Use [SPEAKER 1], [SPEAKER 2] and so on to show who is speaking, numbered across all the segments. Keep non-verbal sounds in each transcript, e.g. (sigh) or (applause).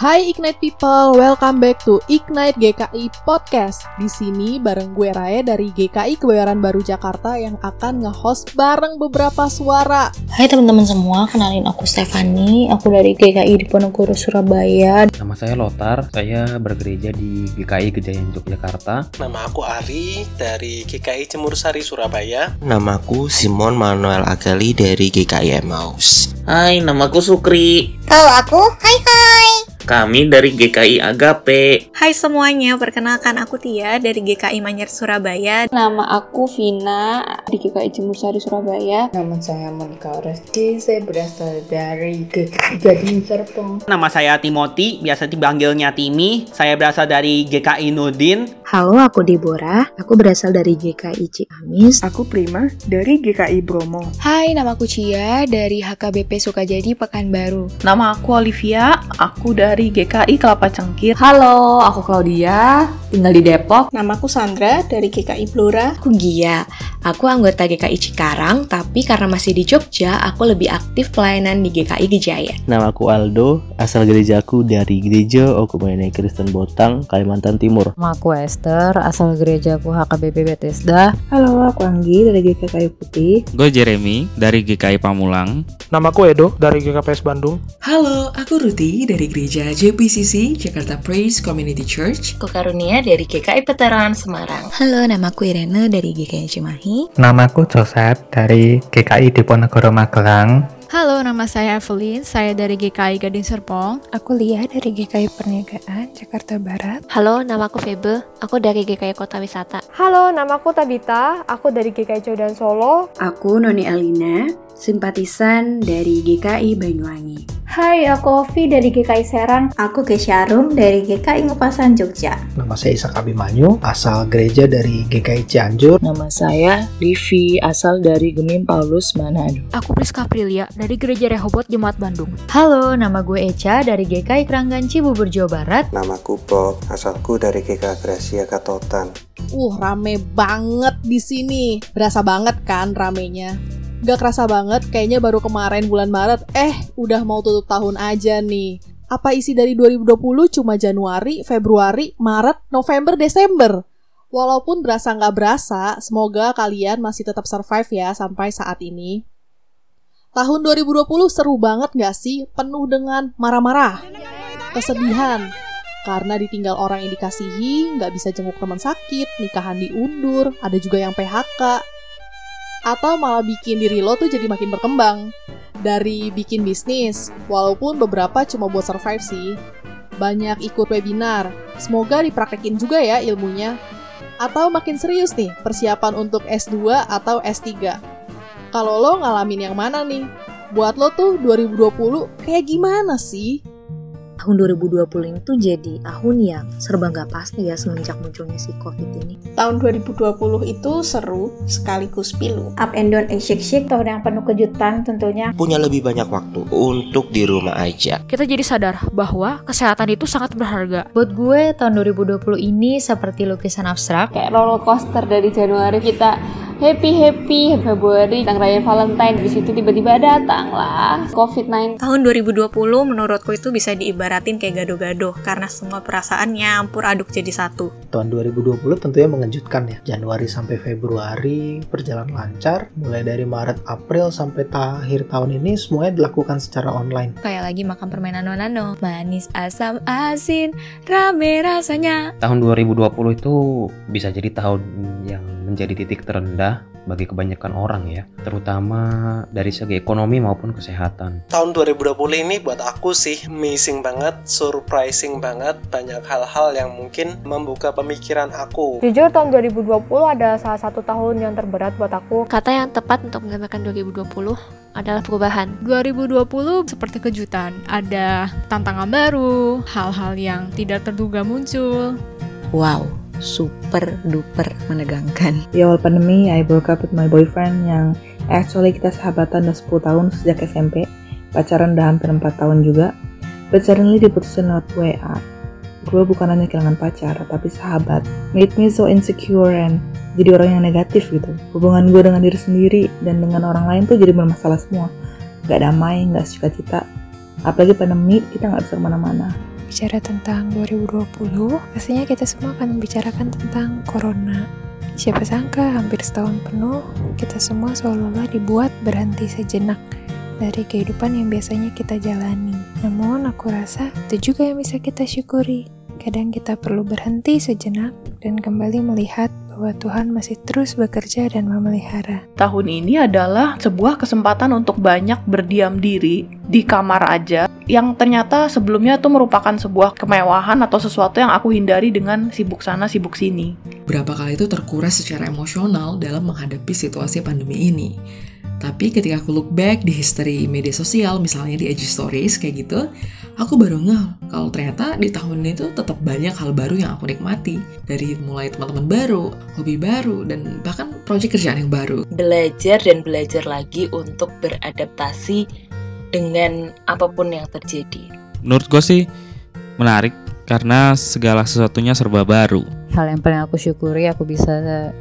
[SPEAKER 1] Hai Ignite People, welcome back to Ignite GKI Podcast. Di sini bareng gue Rae dari GKI Kebayoran Baru Jakarta yang akan nge-host bareng beberapa suara.
[SPEAKER 2] Hai teman-teman semua, kenalin aku Stefani, aku dari GKI di Ponorogo Surabaya.
[SPEAKER 3] Nama saya Lotar, saya bergereja di GKI Gejayan Yogyakarta.
[SPEAKER 4] Nama aku Ari dari GKI Cemur Sari Surabaya.
[SPEAKER 5] Namaku Simon Manuel Agali dari GKI Emmaus.
[SPEAKER 6] Hai, namaku Sukri.
[SPEAKER 7] Kalau aku, hai hai.
[SPEAKER 6] Kami dari GKI Agape.
[SPEAKER 8] Hai semuanya, perkenalkan aku Tia dari GKI Manyar Surabaya.
[SPEAKER 9] Nama aku Vina di GKI Jemur Sari Surabaya.
[SPEAKER 10] Nama saya Monica Oresti, saya berasal dari GKI Gading Serpong.
[SPEAKER 11] Nama saya Timothy, biasa dipanggilnya Timi. Saya berasal dari GKI Nudin.
[SPEAKER 12] Halo, aku Deborah. Aku berasal dari GKI Ciamis.
[SPEAKER 13] Aku Prima dari GKI Bromo.
[SPEAKER 14] Hai, nama aku Cia dari HKBP Sukajadi Pekanbaru.
[SPEAKER 15] Nama aku Olivia, aku dari GKI Kelapa Cengkir.
[SPEAKER 16] Halo, aku Claudia, tinggal di Depok.
[SPEAKER 17] Namaku Sandra dari GKI Blora.
[SPEAKER 18] Aku Gia, aku anggota GKI Cikarang, tapi karena masih di Jogja, aku lebih aktif pelayanan di GKI Gejaya.
[SPEAKER 19] Namaku Aldo, asal gerejaku dari Gereja Okumene Kristen Botang, Kalimantan Timur.
[SPEAKER 20] Nama aku Esther, asal gerejaku HKBP Bethesda.
[SPEAKER 5] Halo, aku Anggi dari GKI Putih.
[SPEAKER 3] Gue Jeremy dari GKI Pamulang.
[SPEAKER 2] Namaku Edo dari GKPS Bandung.
[SPEAKER 1] Halo, aku Ruti dari Gereja JPCC Jakarta Praise Community Church.
[SPEAKER 15] Aku Karunia dari GKI Veteran Semarang.
[SPEAKER 12] Halo, namaku Irene dari GKI Cimahi.
[SPEAKER 7] Namaku Joseph dari GKI Diponegoro Magelang.
[SPEAKER 13] Halo, nama saya Evelyn. Saya dari GKI Gading Serpong.
[SPEAKER 9] Aku Lia dari GKI Perniagaan Jakarta Barat.
[SPEAKER 10] Halo, nama aku Febe. Aku dari GKI Kota Wisata.
[SPEAKER 11] Halo, nama aku Tabita. Aku dari GKI Jodan Solo.
[SPEAKER 6] Aku Noni Alina, simpatisan dari GKI Banyuwangi.
[SPEAKER 20] Hai, aku Ovi dari GKI Serang.
[SPEAKER 4] Aku Kesyarum dari GKI Ngepasan Jogja.
[SPEAKER 16] Nama saya Isa Kabimanyu, asal gereja dari GKI Cianjur.
[SPEAKER 12] Nama saya Livi, asal dari Gemim Paulus Manado.
[SPEAKER 13] Aku Priska Aprilia dari Gereja Rehobot Jemaat Bandung.
[SPEAKER 19] Halo, nama gue Eca dari GKI Keranggan Cibubur Jawa Barat.
[SPEAKER 15] Namaku Bob, asalku dari GKI Gracia Katotan.
[SPEAKER 1] Uh, rame banget di sini. Berasa banget kan ramenya? Gak kerasa banget, kayaknya baru kemarin bulan Maret, eh udah mau tutup tahun aja nih. Apa isi dari 2020 cuma Januari, Februari, Maret, November, Desember? Walaupun berasa nggak berasa, semoga kalian masih tetap survive ya sampai saat ini. Tahun 2020 seru banget gak sih? Penuh dengan marah-marah, kesedihan, karena ditinggal orang yang dikasihi, nggak bisa jenguk teman sakit, nikahan diundur, ada juga yang PHK, atau malah bikin diri lo tuh jadi makin berkembang. Dari bikin bisnis, walaupun beberapa cuma buat survive sih. Banyak ikut webinar, semoga dipraktekin juga ya ilmunya. Atau makin serius nih, persiapan untuk S2 atau S3. Kalau lo ngalamin yang mana nih? Buat lo tuh 2020 kayak gimana sih?
[SPEAKER 12] Tahun 2020 itu jadi tahun yang serba nggak pasti ya semenjak munculnya si COVID ini.
[SPEAKER 17] Tahun 2020 itu seru sekaligus pilu.
[SPEAKER 9] Up and down and shake shake, tahun yang penuh kejutan tentunya.
[SPEAKER 5] Punya lebih banyak waktu untuk di rumah aja.
[SPEAKER 13] Kita jadi sadar bahwa kesehatan itu sangat berharga.
[SPEAKER 19] Buat gue tahun 2020 ini seperti lukisan abstrak.
[SPEAKER 9] Kayak roller coaster dari Januari kita happy happy Februari tentang raya Valentine. Di situ tiba-tiba datang lah COVID-19.
[SPEAKER 8] Tahun 2020 menurutku itu bisa diibaratin kayak gado-gado karena semua perasaan nyampur aduk jadi satu.
[SPEAKER 16] Tahun 2020 tentunya mengejutkan ya. Januari sampai Februari berjalan lancar. Mulai dari Maret April sampai akhir tahun ini semuanya dilakukan secara online.
[SPEAKER 13] Kayak lagi makan permainan nano manis asam asin rame rasanya.
[SPEAKER 3] Tahun 2020 itu bisa jadi tahun yang menjadi titik terendah bagi kebanyakan orang ya, terutama dari segi ekonomi maupun kesehatan.
[SPEAKER 4] Tahun 2020 ini buat aku sih amazing banget, surprising banget, banyak hal-hal yang mungkin membuka pemikiran aku.
[SPEAKER 11] Jujur tahun 2020 ada salah satu tahun yang terberat buat aku.
[SPEAKER 10] Kata yang tepat untuk menggambarkan 2020 adalah perubahan.
[SPEAKER 13] 2020 seperti kejutan, ada tantangan baru, hal-hal yang tidak terduga muncul.
[SPEAKER 12] Wow, super duper menegangkan. (laughs)
[SPEAKER 5] Di awal pandemi, I broke up with my boyfriend yang actually kita sahabatan udah 10 tahun sejak SMP. Pacaran udah hampir 4 tahun juga. But suddenly diputusin lewat WA. Gue bukan hanya kehilangan pacar, tapi sahabat. Made me so insecure and jadi orang yang negatif gitu. Hubungan gue dengan diri sendiri dan dengan orang lain tuh jadi bermasalah semua. Gak damai, gak suka cita. Apalagi pandemi, kita gak bisa ke mana-mana
[SPEAKER 21] berbicara tentang 2020, pastinya kita semua akan membicarakan tentang corona. Siapa sangka hampir setahun penuh, kita semua seolah-olah dibuat berhenti sejenak dari kehidupan yang biasanya kita jalani. Namun aku rasa itu juga yang bisa kita syukuri. Kadang kita perlu berhenti sejenak dan kembali melihat bahwa Tuhan masih terus bekerja dan memelihara.
[SPEAKER 22] Tahun ini adalah sebuah kesempatan untuk banyak berdiam diri di kamar aja yang ternyata sebelumnya itu merupakan sebuah kemewahan atau sesuatu yang aku hindari dengan sibuk sana sibuk sini.
[SPEAKER 2] Berapa kali itu terkuras secara emosional dalam menghadapi situasi pandemi ini. Tapi ketika aku look back di history media sosial, misalnya di IG Stories kayak gitu, aku baru ngeh kalau ternyata di tahun ini tuh tetap banyak hal baru yang aku nikmati. Dari mulai teman-teman baru, hobi baru, dan bahkan proyek kerjaan yang baru.
[SPEAKER 23] Belajar dan belajar lagi untuk beradaptasi dengan apa pun yang terjadi.
[SPEAKER 24] Menurut gue sih menarik karena segala sesuatunya serba baru.
[SPEAKER 20] Hal yang paling aku syukuri aku bisa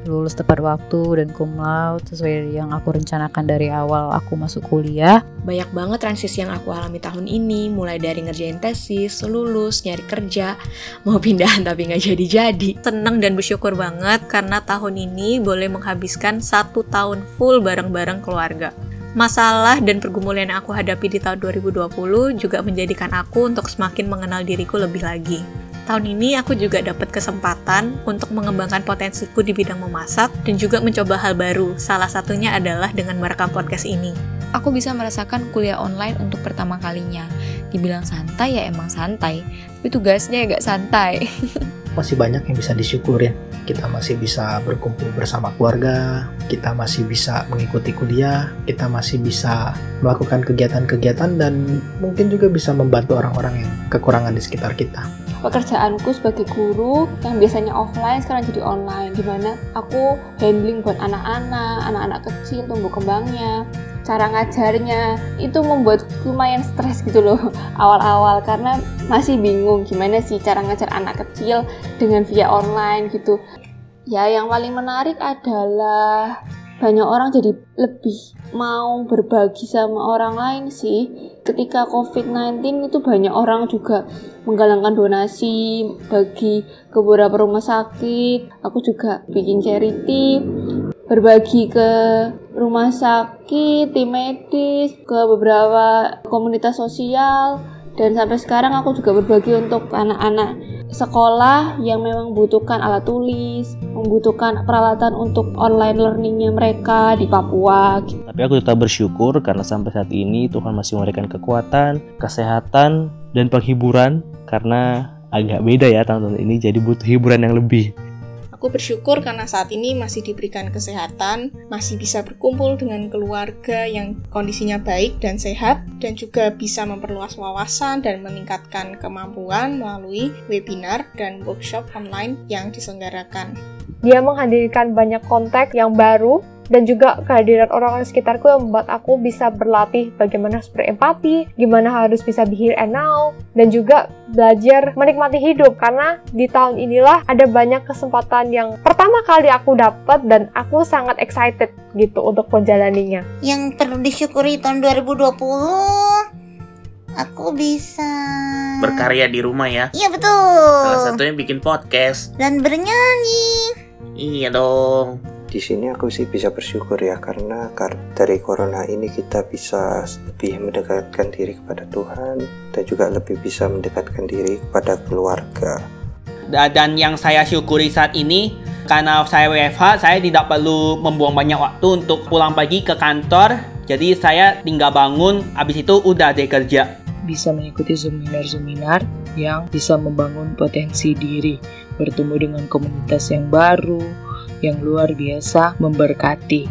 [SPEAKER 20] lulus tepat waktu dan cum laude sesuai yang aku rencanakan dari awal aku masuk kuliah.
[SPEAKER 18] Banyak banget transisi yang aku alami tahun ini, mulai dari ngerjain tesis, lulus, nyari kerja, (laughs) mau pindahan tapi nggak jadi-jadi.
[SPEAKER 8] Seneng dan bersyukur banget karena tahun ini boleh menghabiskan satu tahun full bareng-bareng keluarga. Masalah dan pergumulan yang aku hadapi di tahun 2020 juga menjadikan aku untuk semakin mengenal diriku lebih lagi. Tahun ini aku juga dapat kesempatan untuk mengembangkan potensiku di bidang memasak dan juga mencoba hal baru. Salah satunya adalah dengan merekam podcast ini.
[SPEAKER 14] Aku bisa merasakan kuliah online untuk pertama kalinya. Dibilang santai ya emang santai, tapi tugasnya ya gak santai. (laughs)
[SPEAKER 16] masih banyak yang bisa disyukurin. Kita masih bisa berkumpul bersama keluarga, kita masih bisa mengikuti kuliah, kita masih bisa melakukan kegiatan-kegiatan dan mungkin juga bisa membantu orang-orang yang kekurangan di sekitar kita.
[SPEAKER 9] Pekerjaanku sebagai guru yang biasanya offline sekarang jadi online, di mana aku handling buat anak-anak, anak-anak kecil, tumbuh kembangnya, cara ngajarnya itu membuat lumayan stres gitu loh (laughs) awal-awal. Karena masih bingung gimana sih cara ngajar anak kecil dengan via online gitu. Ya yang paling menarik adalah banyak orang jadi lebih mau berbagi sama orang lain sih. Ketika COVID-19 itu banyak orang juga menggalangkan donasi bagi ke beberapa rumah sakit. Aku juga bikin charity berbagi ke rumah sakit, tim medis, ke beberapa komunitas sosial, dan sampai sekarang aku juga berbagi untuk anak-anak sekolah yang memang membutuhkan alat tulis, membutuhkan peralatan untuk online learningnya mereka di Papua.
[SPEAKER 25] Tapi aku tetap bersyukur karena sampai saat ini Tuhan masih memberikan kekuatan, kesehatan, dan penghiburan karena agak beda ya tahun-tahun ini jadi butuh hiburan yang lebih.
[SPEAKER 26] Aku bersyukur karena saat ini masih diberikan kesehatan, masih bisa berkumpul dengan keluarga yang kondisinya baik dan sehat, dan juga bisa memperluas wawasan dan meningkatkan kemampuan melalui webinar dan workshop online yang diselenggarakan.
[SPEAKER 11] Dia menghadirkan banyak kontak yang baru dan juga kehadiran orang-orang sekitarku yang membuat aku bisa berlatih bagaimana harus berempati, gimana harus bisa be here and now, dan juga belajar menikmati hidup karena di tahun inilah ada banyak kesempatan yang pertama kali aku dapat dan aku sangat excited gitu untuk menjalaninya.
[SPEAKER 27] Yang perlu disyukuri tahun 2020 aku bisa
[SPEAKER 28] berkarya di rumah ya.
[SPEAKER 27] Iya betul.
[SPEAKER 28] Salah satunya bikin podcast
[SPEAKER 27] dan bernyanyi.
[SPEAKER 28] Iya dong
[SPEAKER 29] di sini aku sih bisa bersyukur ya karena dari corona ini kita bisa lebih mendekatkan diri kepada Tuhan dan juga lebih bisa mendekatkan diri kepada keluarga.
[SPEAKER 28] Dan yang saya syukuri saat ini karena saya WFH saya tidak perlu membuang banyak waktu untuk pulang pagi ke kantor. Jadi saya tinggal bangun habis itu udah deh kerja.
[SPEAKER 30] Bisa mengikuti seminar-seminar yang bisa membangun potensi diri, bertemu dengan komunitas yang baru, yang luar biasa memberkati.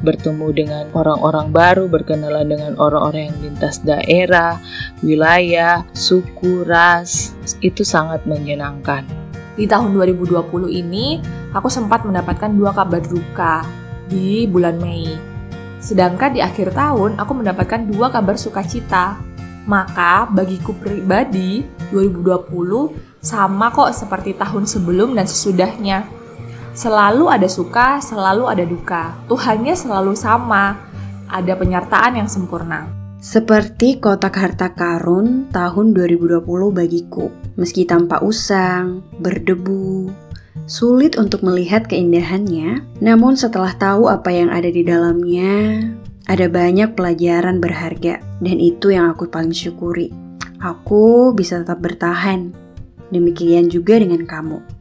[SPEAKER 30] Bertemu dengan orang-orang baru, berkenalan dengan orang-orang yang lintas daerah, wilayah, suku, ras, itu sangat menyenangkan.
[SPEAKER 31] Di tahun 2020 ini, aku sempat mendapatkan dua kabar duka di bulan Mei. Sedangkan di akhir tahun, aku mendapatkan dua kabar sukacita. Maka bagiku pribadi, 2020 sama kok seperti tahun sebelum dan sesudahnya Selalu ada suka, selalu ada duka. Tuhannya selalu sama. Ada penyertaan yang sempurna.
[SPEAKER 6] Seperti kotak harta karun tahun 2020 bagiku, meski tampak usang, berdebu, sulit untuk melihat keindahannya, namun setelah tahu apa yang ada di dalamnya, ada banyak pelajaran berharga, dan itu yang aku paling syukuri. Aku bisa tetap bertahan. Demikian juga dengan kamu.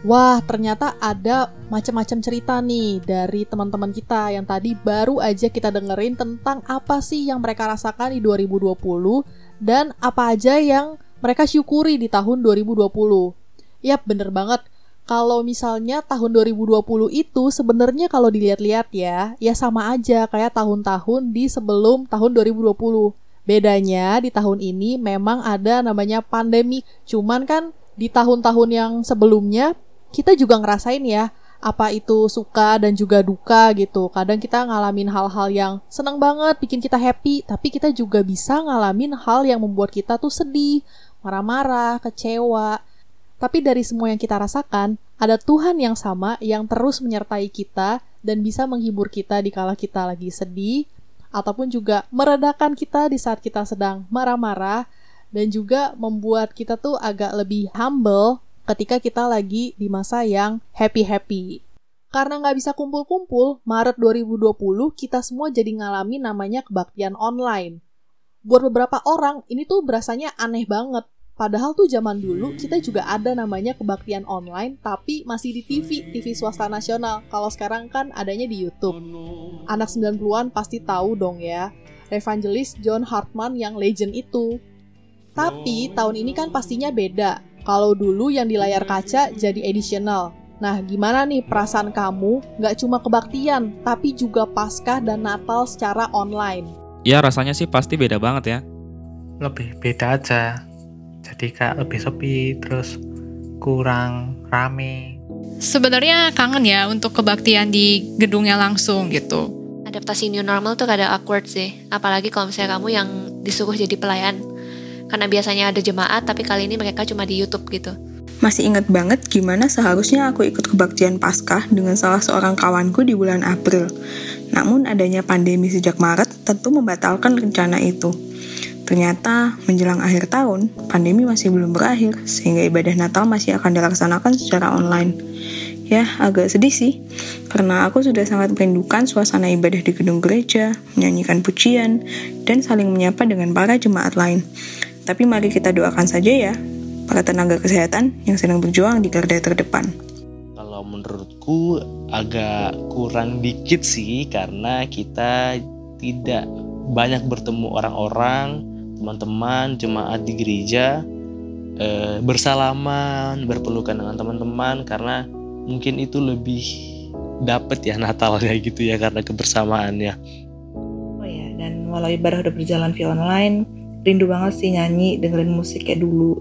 [SPEAKER 1] Wah, ternyata ada macam-macam cerita nih dari teman-teman kita yang tadi baru aja kita dengerin tentang apa sih yang mereka rasakan di 2020 dan apa aja yang mereka syukuri di tahun 2020. Yap, bener banget. Kalau misalnya tahun 2020 itu sebenarnya kalau dilihat-lihat ya, ya sama aja kayak tahun-tahun di sebelum tahun 2020. Bedanya di tahun ini memang ada namanya pandemi. Cuman kan di tahun-tahun yang sebelumnya kita juga ngerasain ya apa itu suka dan juga duka gitu. Kadang kita ngalamin hal-hal yang senang banget, bikin kita happy, tapi kita juga bisa ngalamin hal yang membuat kita tuh sedih, marah-marah, kecewa. Tapi dari semua yang kita rasakan, ada Tuhan yang sama yang terus menyertai kita dan bisa menghibur kita di kala kita lagi sedih, ataupun juga meredakan kita di saat kita sedang marah-marah, dan juga membuat kita tuh agak lebih humble ketika kita lagi di masa yang happy-happy. Karena nggak bisa kumpul-kumpul, Maret 2020 kita semua jadi ngalami namanya kebaktian online. Buat beberapa orang, ini tuh berasanya aneh banget. Padahal tuh zaman dulu kita juga ada namanya kebaktian online tapi masih di TV, TV swasta nasional. Kalau sekarang kan adanya di YouTube. Anak 90-an pasti tahu dong ya. Evangelis John Hartman yang legend itu. Tapi tahun ini kan pastinya beda. Kalau dulu yang di layar kaca jadi additional. Nah, gimana nih perasaan kamu nggak cuma kebaktian, tapi juga Paskah dan Natal secara online?
[SPEAKER 24] Ya rasanya sih pasti beda banget ya.
[SPEAKER 7] Lebih beda aja. Jadi kayak lebih sepi, terus kurang rame.
[SPEAKER 8] Sebenarnya kangen ya untuk kebaktian di gedungnya langsung gitu.
[SPEAKER 18] Adaptasi new normal tuh kadang awkward sih. Apalagi kalau misalnya kamu yang disuruh jadi pelayan karena biasanya ada jemaat tapi kali ini mereka cuma di YouTube gitu.
[SPEAKER 17] Masih inget banget gimana seharusnya aku ikut kebaktian Paskah dengan salah seorang kawanku di bulan April. Namun adanya pandemi sejak Maret tentu membatalkan rencana itu. Ternyata menjelang akhir tahun, pandemi masih belum berakhir, sehingga ibadah Natal masih akan dilaksanakan secara online. Ya, agak sedih sih, karena aku sudah sangat merindukan suasana ibadah di gedung gereja, menyanyikan pujian, dan saling menyapa dengan para jemaat lain. Tapi mari kita doakan saja ya para tenaga kesehatan yang sedang berjuang di garda terdepan.
[SPEAKER 25] Kalau menurutku agak kurang dikit sih karena kita tidak banyak bertemu orang-orang, teman-teman, jemaat di gereja, eh, bersalaman, berpelukan dengan teman-teman karena mungkin itu lebih dapat ya Natalnya gitu ya karena kebersamaannya.
[SPEAKER 5] Oh ya, dan walau ibadah udah berjalan via online, rindu banget sih nyanyi dengerin musik kayak dulu.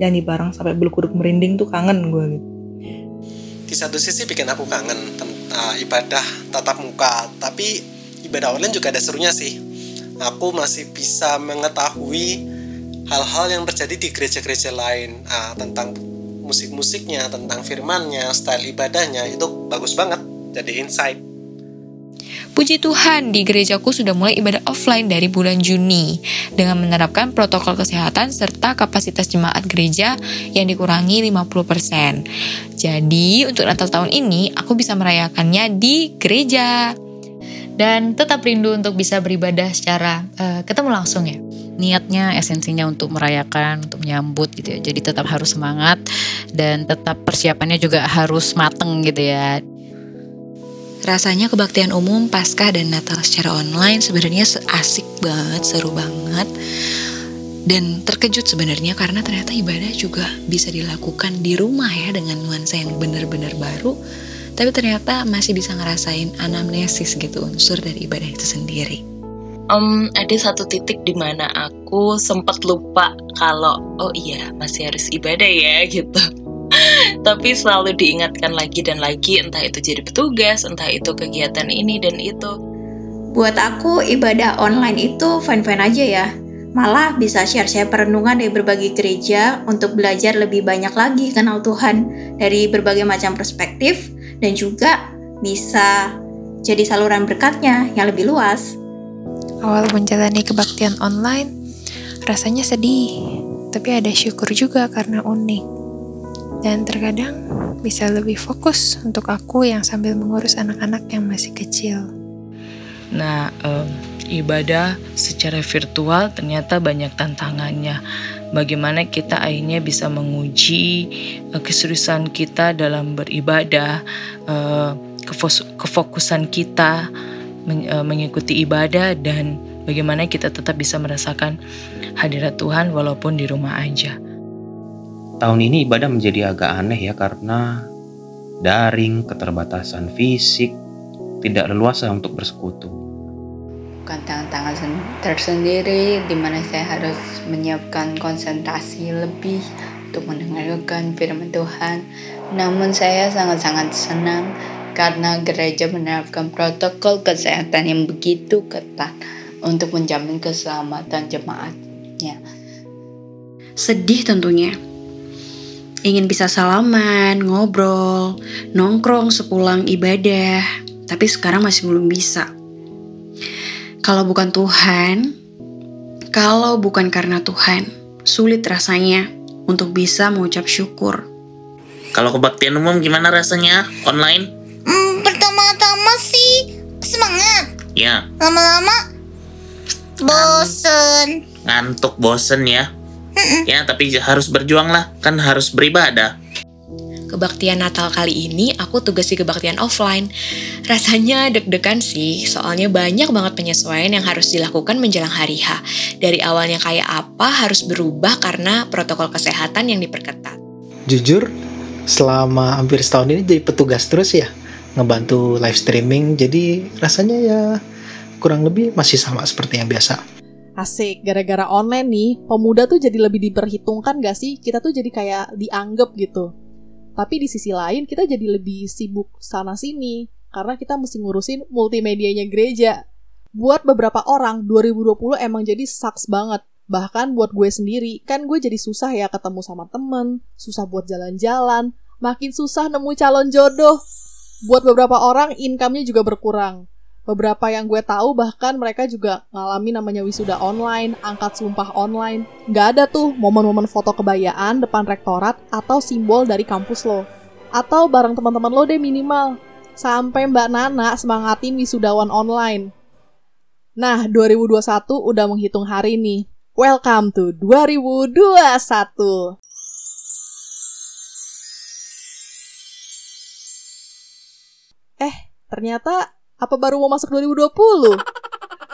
[SPEAKER 5] Nyanyi bareng sampai bulu kuduk merinding tuh kangen gue gitu.
[SPEAKER 32] Di satu sisi bikin aku kangen uh, ibadah tatap muka tapi ibadah online juga ada serunya sih. Aku masih bisa mengetahui hal-hal yang terjadi di gereja-gereja lain. Uh, tentang musik-musiknya tentang firmannya style ibadahnya itu bagus banget. Jadi insight
[SPEAKER 14] Puji Tuhan, di gerejaku sudah mulai ibadah offline dari bulan Juni dengan menerapkan protokol kesehatan serta kapasitas jemaat gereja yang dikurangi 50%. Jadi, untuk Natal tahun ini aku bisa merayakannya di gereja. Dan tetap rindu untuk bisa beribadah secara uh, ketemu langsung ya
[SPEAKER 20] niatnya esensinya untuk merayakan untuk menyambut gitu ya jadi tetap harus semangat dan tetap persiapannya juga harus mateng gitu ya
[SPEAKER 14] Rasanya kebaktian umum Paskah dan Natal secara online sebenarnya asik banget, seru banget. Dan terkejut sebenarnya karena ternyata ibadah juga bisa dilakukan di rumah ya dengan nuansa yang benar-benar baru. Tapi ternyata masih bisa ngerasain anamnesis gitu unsur dari ibadah itu sendiri.
[SPEAKER 23] Um, ada satu titik di mana aku sempat lupa kalau oh iya masih harus ibadah ya gitu tapi selalu diingatkan lagi dan lagi entah itu jadi petugas entah itu kegiatan ini dan itu
[SPEAKER 6] buat aku ibadah online itu fine-fine aja ya malah bisa share-share perenungan dari berbagai gereja untuk belajar lebih banyak lagi kenal Tuhan dari berbagai macam perspektif dan juga bisa jadi saluran berkatnya yang lebih luas.
[SPEAKER 21] awal menjalani kebaktian online, rasanya sedih, tapi ada syukur juga karena unik. Dan terkadang bisa lebih fokus untuk aku yang sambil mengurus anak-anak yang masih kecil.
[SPEAKER 30] Nah, um, ibadah secara virtual ternyata banyak tantangannya. Bagaimana kita akhirnya bisa menguji uh, keseriusan kita dalam beribadah, uh, kefokusan kita uh, mengikuti ibadah dan bagaimana kita tetap bisa merasakan hadirat Tuhan walaupun di rumah aja.
[SPEAKER 3] Tahun ini ibadah menjadi agak aneh ya karena daring, keterbatasan fisik, tidak leluasa untuk bersekutu.
[SPEAKER 33] Bukan tangan-tangan tersendiri di mana saya harus menyiapkan konsentrasi lebih untuk mendengarkan firman Tuhan. Namun saya sangat-sangat senang karena gereja menerapkan protokol kesehatan yang begitu ketat untuk menjamin keselamatan jemaatnya.
[SPEAKER 6] Sedih tentunya. Ingin bisa salaman, ngobrol, nongkrong sepulang ibadah, tapi sekarang masih belum bisa. Kalau bukan Tuhan, kalau bukan karena Tuhan, sulit rasanya untuk bisa mengucap syukur.
[SPEAKER 34] Kalau kebaktian umum gimana rasanya? Online?
[SPEAKER 7] Hmm, pertama-tama sih semangat.
[SPEAKER 34] Ya.
[SPEAKER 7] Lama-lama bosen.
[SPEAKER 34] Ngantuk bosen ya. Ya, tapi harus berjuang lah, kan harus beribadah.
[SPEAKER 18] Kebaktian Natal kali ini aku tugas di kebaktian offline. Rasanya deg-degan sih, soalnya banyak banget penyesuaian yang harus dilakukan menjelang hari H. Dari awalnya kayak apa harus berubah karena protokol kesehatan yang diperketat.
[SPEAKER 16] Jujur, selama hampir setahun ini jadi petugas terus ya, ngebantu live streaming, jadi rasanya ya kurang lebih masih sama seperti yang biasa.
[SPEAKER 1] Asik, gara-gara online nih, pemuda tuh jadi lebih diperhitungkan gak sih? Kita tuh jadi kayak dianggap gitu. Tapi di sisi lain kita jadi lebih sibuk sana-sini, karena kita mesti ngurusin multimedianya gereja. Buat beberapa orang, 2020 emang jadi sucks banget. Bahkan buat gue sendiri, kan gue jadi susah ya ketemu sama temen, susah buat jalan-jalan, makin susah nemu calon jodoh. Buat beberapa orang, income-nya juga berkurang. Beberapa yang gue tahu bahkan mereka juga ngalami namanya wisuda online, angkat sumpah online. Nggak ada tuh momen-momen foto kebayaan depan rektorat atau simbol dari kampus lo. Atau bareng teman-teman lo deh minimal. Sampai Mbak Nana semangatin wisudawan online. Nah, 2021 udah menghitung hari nih. Welcome to 2021. Eh, ternyata apa baru mau masuk 2020?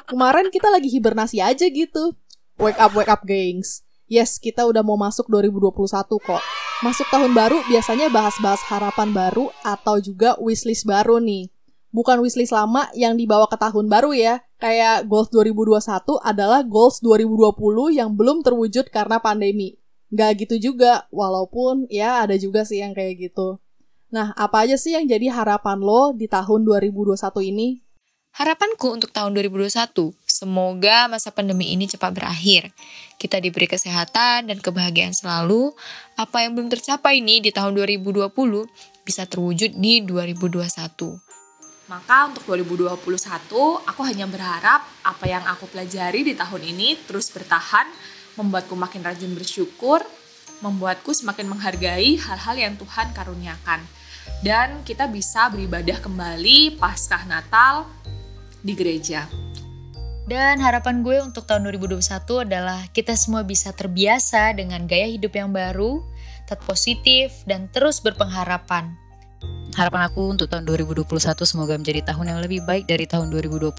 [SPEAKER 1] Kemarin kita lagi hibernasi aja gitu. Wake up, wake up, gengs. Yes, kita udah mau masuk 2021 kok. Masuk tahun baru biasanya bahas-bahas harapan baru atau juga wishlist baru nih. Bukan wishlist lama yang dibawa ke tahun baru ya. Kayak goals 2021 adalah goals 2020 yang belum terwujud karena pandemi. Nggak gitu juga, walaupun ya ada juga sih yang kayak gitu. Nah, apa aja sih yang jadi harapan lo di tahun 2021 ini?
[SPEAKER 14] Harapanku untuk tahun 2021, semoga masa pandemi ini cepat berakhir. Kita diberi kesehatan dan kebahagiaan selalu. Apa yang belum tercapai nih di tahun 2020 bisa terwujud di 2021.
[SPEAKER 31] Maka untuk 2021, aku hanya berharap apa yang aku pelajari di tahun ini terus bertahan, membuatku makin rajin bersyukur, membuatku semakin menghargai hal-hal yang Tuhan karuniakan dan kita bisa beribadah kembali paskah Natal di gereja.
[SPEAKER 14] Dan harapan gue untuk tahun 2021 adalah kita semua bisa terbiasa dengan gaya hidup yang baru, tetap positif, dan terus berpengharapan.
[SPEAKER 20] Harapan aku untuk tahun 2021 semoga menjadi tahun yang lebih baik dari tahun 2020,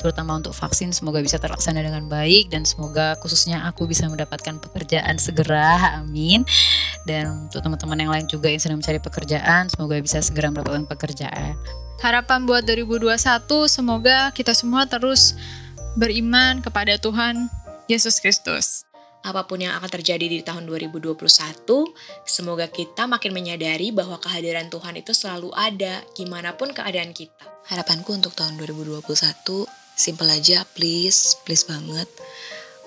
[SPEAKER 20] terutama untuk vaksin semoga bisa terlaksana dengan baik dan semoga khususnya aku bisa mendapatkan pekerjaan segera, amin. Dan untuk teman-teman yang lain juga yang sedang mencari pekerjaan, semoga bisa segera mendapatkan pekerjaan.
[SPEAKER 21] Harapan buat 2021 semoga kita semua terus beriman kepada Tuhan Yesus Kristus
[SPEAKER 18] apa pun yang akan terjadi di tahun 2021, semoga kita makin menyadari bahwa kehadiran Tuhan itu selalu ada, gimana pun keadaan kita.
[SPEAKER 35] Harapanku untuk tahun 2021, simple aja, please, please banget,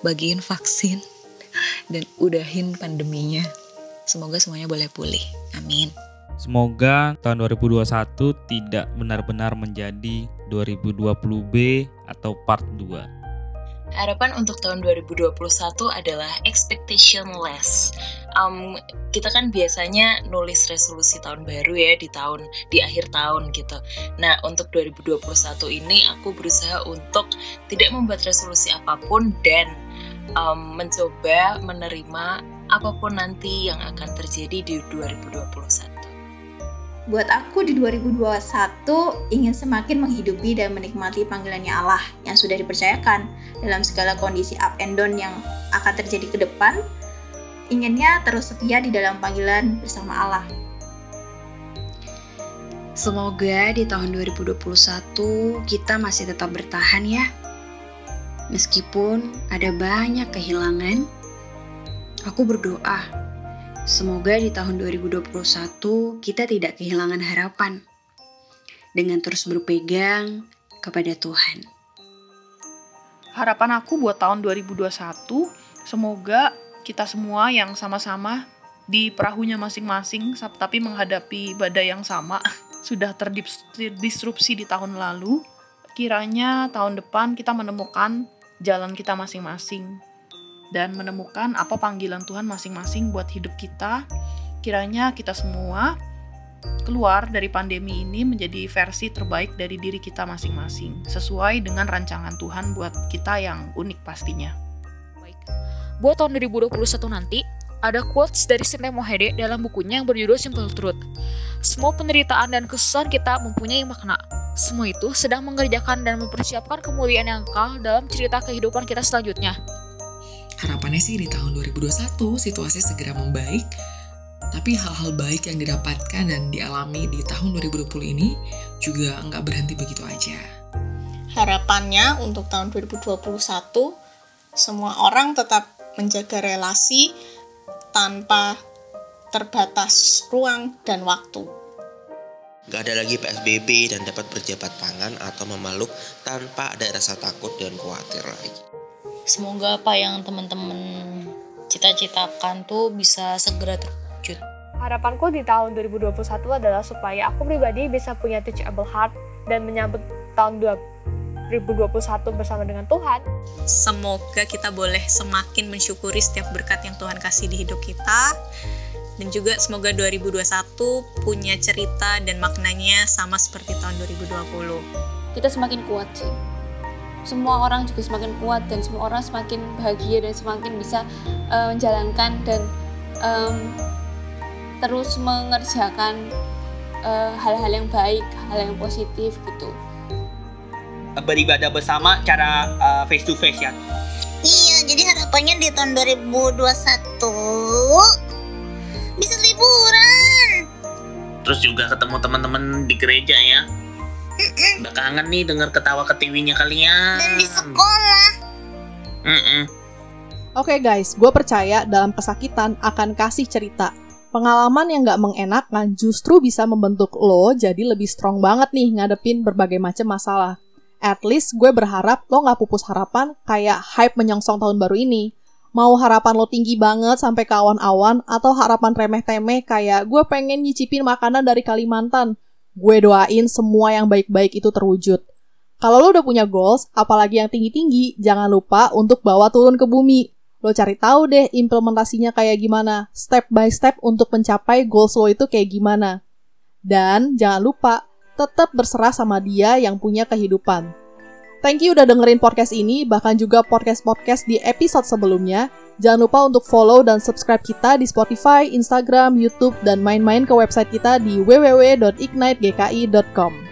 [SPEAKER 35] bagiin vaksin, (laughs) dan udahin pandeminya. Semoga semuanya boleh pulih. Amin.
[SPEAKER 36] Semoga tahun 2021 tidak benar-benar menjadi 2020B atau part 2
[SPEAKER 23] Harapan untuk tahun 2021 adalah expectation less. Um, kita kan biasanya nulis resolusi tahun baru ya di tahun di akhir tahun gitu. Nah untuk 2021 ini aku berusaha untuk tidak membuat resolusi apa pun dan um, mencoba menerima apa pun nanti yang akan terjadi di 2021.
[SPEAKER 8] Buat aku di 2021 ingin semakin menghidupi dan menikmati panggilannya Allah yang sudah dipercayakan dalam segala kondisi up and down yang akan terjadi ke depan. Inginnya terus setia di dalam panggilan bersama Allah.
[SPEAKER 6] Semoga di tahun 2021 kita masih tetap bertahan ya. Meskipun ada banyak kehilangan, aku berdoa Semoga di tahun 2021 kita tidak kehilangan harapan dengan terus berpegang kepada Tuhan.
[SPEAKER 15] Harapan aku buat tahun 2021, semoga kita semua yang sama-sama di perahunya masing-masing tapi menghadapi badai yang sama (laughs) sudah terdisrupsi di tahun lalu. Kiranya tahun depan kita menemukan jalan kita masing-masing dan menemukan apa panggilan Tuhan masing-masing buat hidup kita. Kiranya kita semua keluar dari pandemi ini menjadi versi terbaik dari diri kita masing-masing, sesuai dengan rancangan Tuhan buat kita yang unik pastinya.
[SPEAKER 37] Baik. Buat tahun 2021 nanti, ada quotes dari Sinte Mohede dalam bukunya yang berjudul Simple Truth. Semua penderitaan dan kesusahan kita mempunyai makna. Semua itu sedang mengerjakan dan mempersiapkan kemuliaan yang kekal dalam cerita kehidupan kita selanjutnya.
[SPEAKER 2] Harapannya sih di tahun 2021 situasi segera membaik, tapi hal-hal baik yang didapatkan dan dialami di tahun 2020 ini juga nggak berhenti begitu aja.
[SPEAKER 17] Harapannya untuk tahun 2021, semua orang tetap menjaga relasi tanpa terbatas ruang dan waktu.
[SPEAKER 38] Gak ada lagi PSBB dan dapat berjabat tangan atau memeluk tanpa ada rasa takut dan khawatir lagi.
[SPEAKER 12] Semoga apa yang teman-teman cita-citakan tuh bisa segera terwujud.
[SPEAKER 11] Harapanku di tahun 2021 adalah supaya aku pribadi bisa punya teachable heart dan menyambut tahun 2021 bersama dengan Tuhan.
[SPEAKER 39] Semoga kita boleh semakin mensyukuri setiap berkat yang Tuhan kasih di hidup kita. Dan juga semoga 2021 punya cerita dan maknanya sama seperti tahun 2020.
[SPEAKER 9] Kita semakin kuat sih semua orang juga semakin kuat dan semua orang semakin bahagia dan semakin bisa uh, menjalankan dan um, terus mengerjakan eh, hal-hal uh, yang baik, hal yang positif gitu.
[SPEAKER 28] Beribadah bersama cara uh, face to face ya.
[SPEAKER 7] Iya, jadi harapannya di tahun 2021 bisa liburan.
[SPEAKER 34] Terus juga ketemu teman-teman di gereja ya. Udah kangen nih denger ketawa ketiwinya kalian.
[SPEAKER 7] Dan di sekolah.
[SPEAKER 1] Mm Oke okay guys, gue percaya dalam kesakitan akan kasih cerita. Pengalaman yang gak mengenakan justru bisa membentuk lo jadi lebih strong banget nih ngadepin berbagai macam masalah. At least gue berharap lo gak pupus harapan kayak hype menyongsong tahun baru ini. Mau harapan lo tinggi banget sampai ke awan-awan atau harapan remeh-temeh kayak gue pengen nyicipin makanan dari Kalimantan Gue doain semua yang baik-baik itu terwujud. Kalau lo udah punya goals, apalagi yang tinggi-tinggi, jangan lupa untuk bawa turun ke bumi. Lo cari tahu deh implementasinya kayak gimana, step by step untuk mencapai goals lo itu kayak gimana. Dan jangan lupa, tetap berserah sama dia yang punya kehidupan. Thank you udah dengerin podcast ini, bahkan juga podcast-podcast di episode sebelumnya. Jangan lupa untuk follow dan subscribe kita di Spotify, Instagram, YouTube, dan main-main ke website kita di www.ignitegki.com.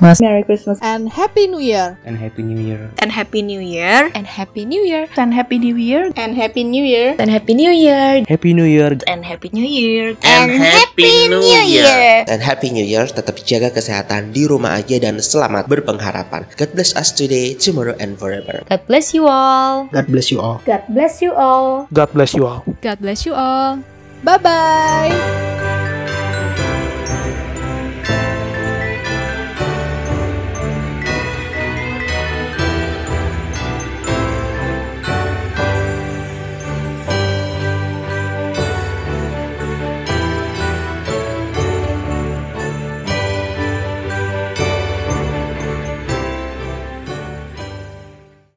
[SPEAKER 1] Christmas.
[SPEAKER 5] Merry Christmas.
[SPEAKER 1] And Happy New Year.
[SPEAKER 3] And Happy New Year.
[SPEAKER 23] And Happy New Year.
[SPEAKER 19] And Happy New Year.
[SPEAKER 17] And Happy New Year. And Happy New Year.
[SPEAKER 19] And Happy New Year.
[SPEAKER 3] Happy New Year.
[SPEAKER 23] And Happy New Year.
[SPEAKER 38] And Happy New Year. And Happy New Year. Tetap jaga kesehatan di rumah aja dan selamat berpengharapan. God bless us today, tomorrow, and forever.
[SPEAKER 19] God bless you all.
[SPEAKER 3] God bless you all.
[SPEAKER 5] God bless you all.
[SPEAKER 3] God bless you all.
[SPEAKER 19] God bless you all.
[SPEAKER 1] Bye bye.